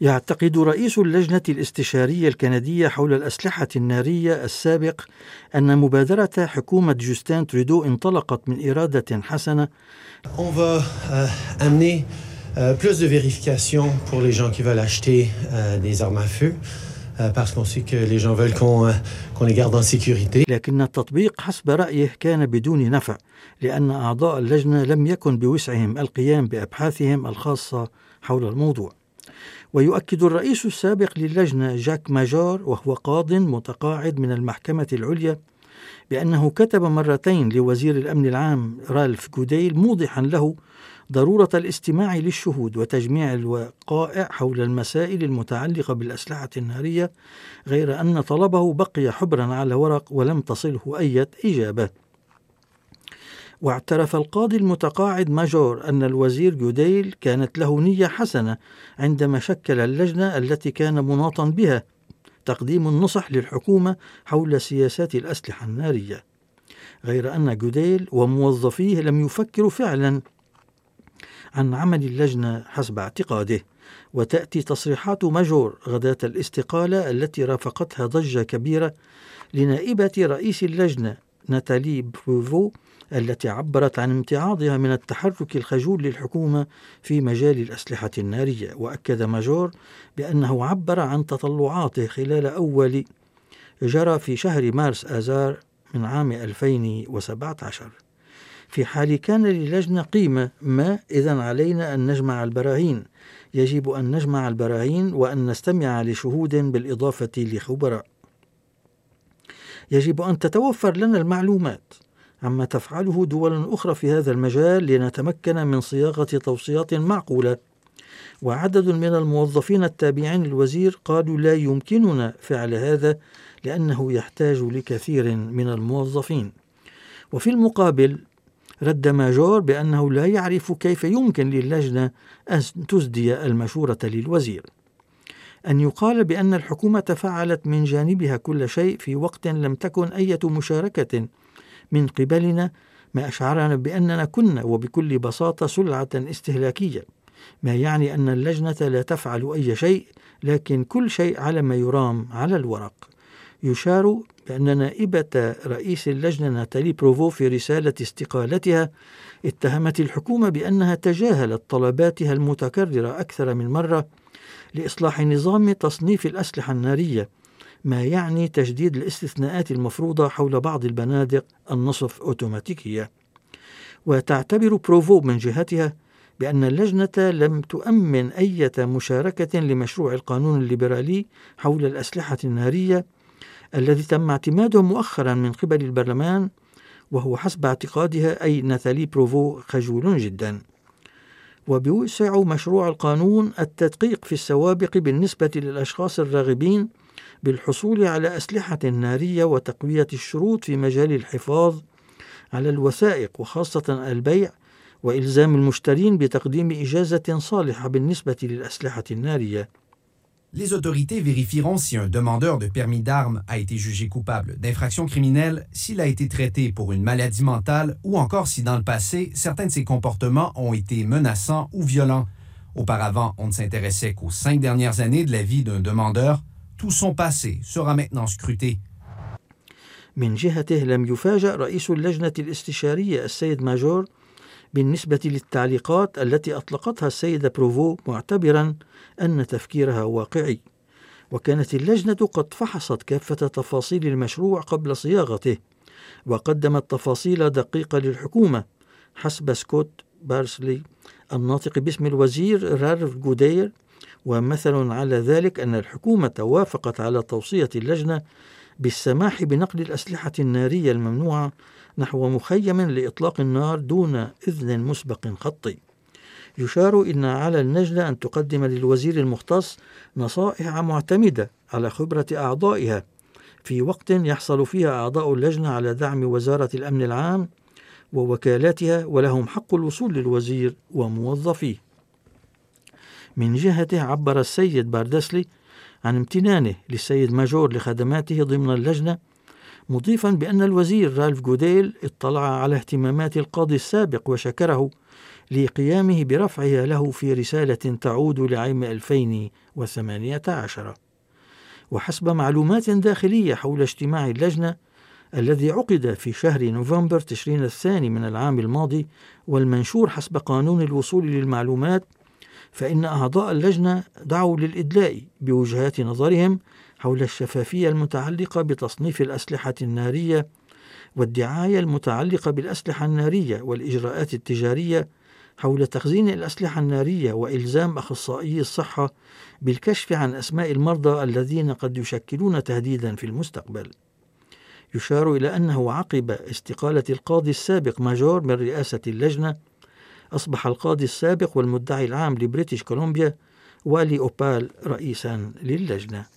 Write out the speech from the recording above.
يعتقد رئيس اللجنة الاستشارية الكندية حول الأسلحة النارية السابق أن مبادرة حكومة جوستين تريدو انطلقت من إرادة حسنة. On va euh, amener euh, plus de vérification pour les gens qui veulent acheter euh, des armes à feu. parce qu'on sait que les gens veulent qu'on qu les garde en sécurité. لكن التطبيق حسب رأيه كان بدون نفع لأن أعضاء اللجنة لم يكن بوسعهم القيام بأبحاثهم الخاصة حول الموضوع. ويؤكد الرئيس السابق للجنة جاك ماجور وهو قاض متقاعد من المحكمة العليا بأنه كتب مرتين لوزير الأمن العام رالف جوديل موضحا له ضرورة الاستماع للشهود وتجميع الوقائع حول المسائل المتعلقة بالأسلحة النارية غير أن طلبه بقي حبرا على ورق ولم تصله أي إجابة. واعترف القاضي المتقاعد ماجور أن الوزير جوديل كانت له نية حسنة عندما شكل اللجنة التي كان مناطا بها تقديم النصح للحكومة حول سياسات الأسلحة النارية. غير أن جوديل وموظفيه لم يفكروا فعلا عن عمل اللجنة حسب اعتقاده وتأتي تصريحات ماجور غداة الاستقالة التي رافقتها ضجة كبيرة لنائبة رئيس اللجنة ناتالي بروفو التي عبرت عن امتعاضها من التحرك الخجول للحكومة في مجال الأسلحة النارية وأكد ماجور بأنه عبر عن تطلعاته خلال أول جرى في شهر مارس آذار من عام 2017 في حال كان للجنة قيمة ما إذا علينا أن نجمع البراهين. يجب أن نجمع البراهين وأن نستمع لشهود بالإضافة لخبراء. يجب أن تتوفر لنا المعلومات. عما تفعله دول أخرى في هذا المجال لنتمكن من صياغة توصيات معقولة. وعدد من الموظفين التابعين للوزير قالوا لا يمكننا فعل هذا لأنه يحتاج لكثير من الموظفين. وفي المقابل رد ماجور بأنه لا يعرف كيف يمكن للجنة أن تسدي المشورة للوزير. أن يقال بأن الحكومة فعلت من جانبها كل شيء في وقت لم تكن أية مشاركة من قبلنا ما أشعرنا بأننا كنا وبكل بساطة سلعة استهلاكية ما يعني أن اللجنة لا تفعل أي شيء لكن كل شيء على ما يرام على الورق. يشار بأن نائبة رئيس اللجنة ناتالي بروفو في رسالة استقالتها اتهمت الحكومة بأنها تجاهلت طلباتها المتكررة أكثر من مرة لإصلاح نظام تصنيف الأسلحة النارية ما يعني تجديد الاستثناءات المفروضة حول بعض البنادق النصف أوتوماتيكية. وتعتبر بروفو من جهتها بأن اللجنة لم تؤمن أي مشاركة لمشروع القانون الليبرالي حول الأسلحة النارية الذي تم اعتماده مؤخرا من قبل البرلمان وهو حسب اعتقادها أي ناتالي بروفو خجول جدا وبيوسع مشروع القانون التدقيق في السوابق بالنسبة للأشخاص الراغبين بالحصول على أسلحة نارية وتقوية الشروط في مجال الحفاظ على الوثائق وخاصة البيع وإلزام المشترين بتقديم إجازة صالحة بالنسبة للأسلحة النارية. Les autorités vérifieront si un demandeur de permis d'armes a été jugé coupable d'infraction criminelle, s'il a été traité pour une maladie mentale ou encore si dans le passé, certains de ses comportements ont été menaçants ou violents. Auparavant, on ne s'intéressait qu'aux cinq dernières années de la vie d'un demandeur. Tout son passé sera maintenant scruté. من جهته لم يفاجأ رئيس اللجنة الاستشارية السيد ماجور بالنسبة للتعليقات التي أطلقتها السيدة بروفو معتبرا أن تفكيرها واقعي وكانت اللجنة قد فحصت كافة تفاصيل المشروع قبل صياغته وقدمت تفاصيل دقيقة للحكومة حسب سكوت بارسلي الناطق باسم الوزير رارف جودير. ومثل على ذلك أن الحكومة وافقت على توصية اللجنة بالسماح بنقل الأسلحة النارية الممنوعة نحو مخيم لإطلاق النار دون إذن مسبق خطي. يشار إن على اللجنة أن تقدم للوزير المختص نصائح معتمدة على خبرة أعضائها. في وقت يحصل فيها أعضاء اللجنة على دعم وزارة الأمن العام ووكالاتها ولهم حق الوصول للوزير وموظفيه. من جهته عبر السيد باردسلي عن امتنانه للسيد ماجور لخدماته ضمن اللجنة مضيفا بأن الوزير رالف جوديل اطلع على اهتمامات القاضي السابق وشكره لقيامه برفعها له في رسالة تعود لعام 2018 وحسب معلومات داخلية حول اجتماع اللجنة الذي عقد في شهر نوفمبر تشرين الثاني من العام الماضي والمنشور حسب قانون الوصول للمعلومات فإن أعضاء اللجنة دعوا للإدلاء بوجهات نظرهم حول الشفافية المتعلقة بتصنيف الأسلحة النارية والدعاية المتعلقة بالأسلحة النارية والإجراءات التجارية حول تخزين الأسلحة النارية وإلزام أخصائي الصحة بالكشف عن أسماء المرضى الذين قد يشكلون تهديدا في المستقبل. يشار إلى أنه عقب استقالة القاضي السابق ماجور من رئاسة اللجنة أصبح القاضي السابق والمدعي العام لبريتش كولومبيا والي أوبال رئيسا للجنة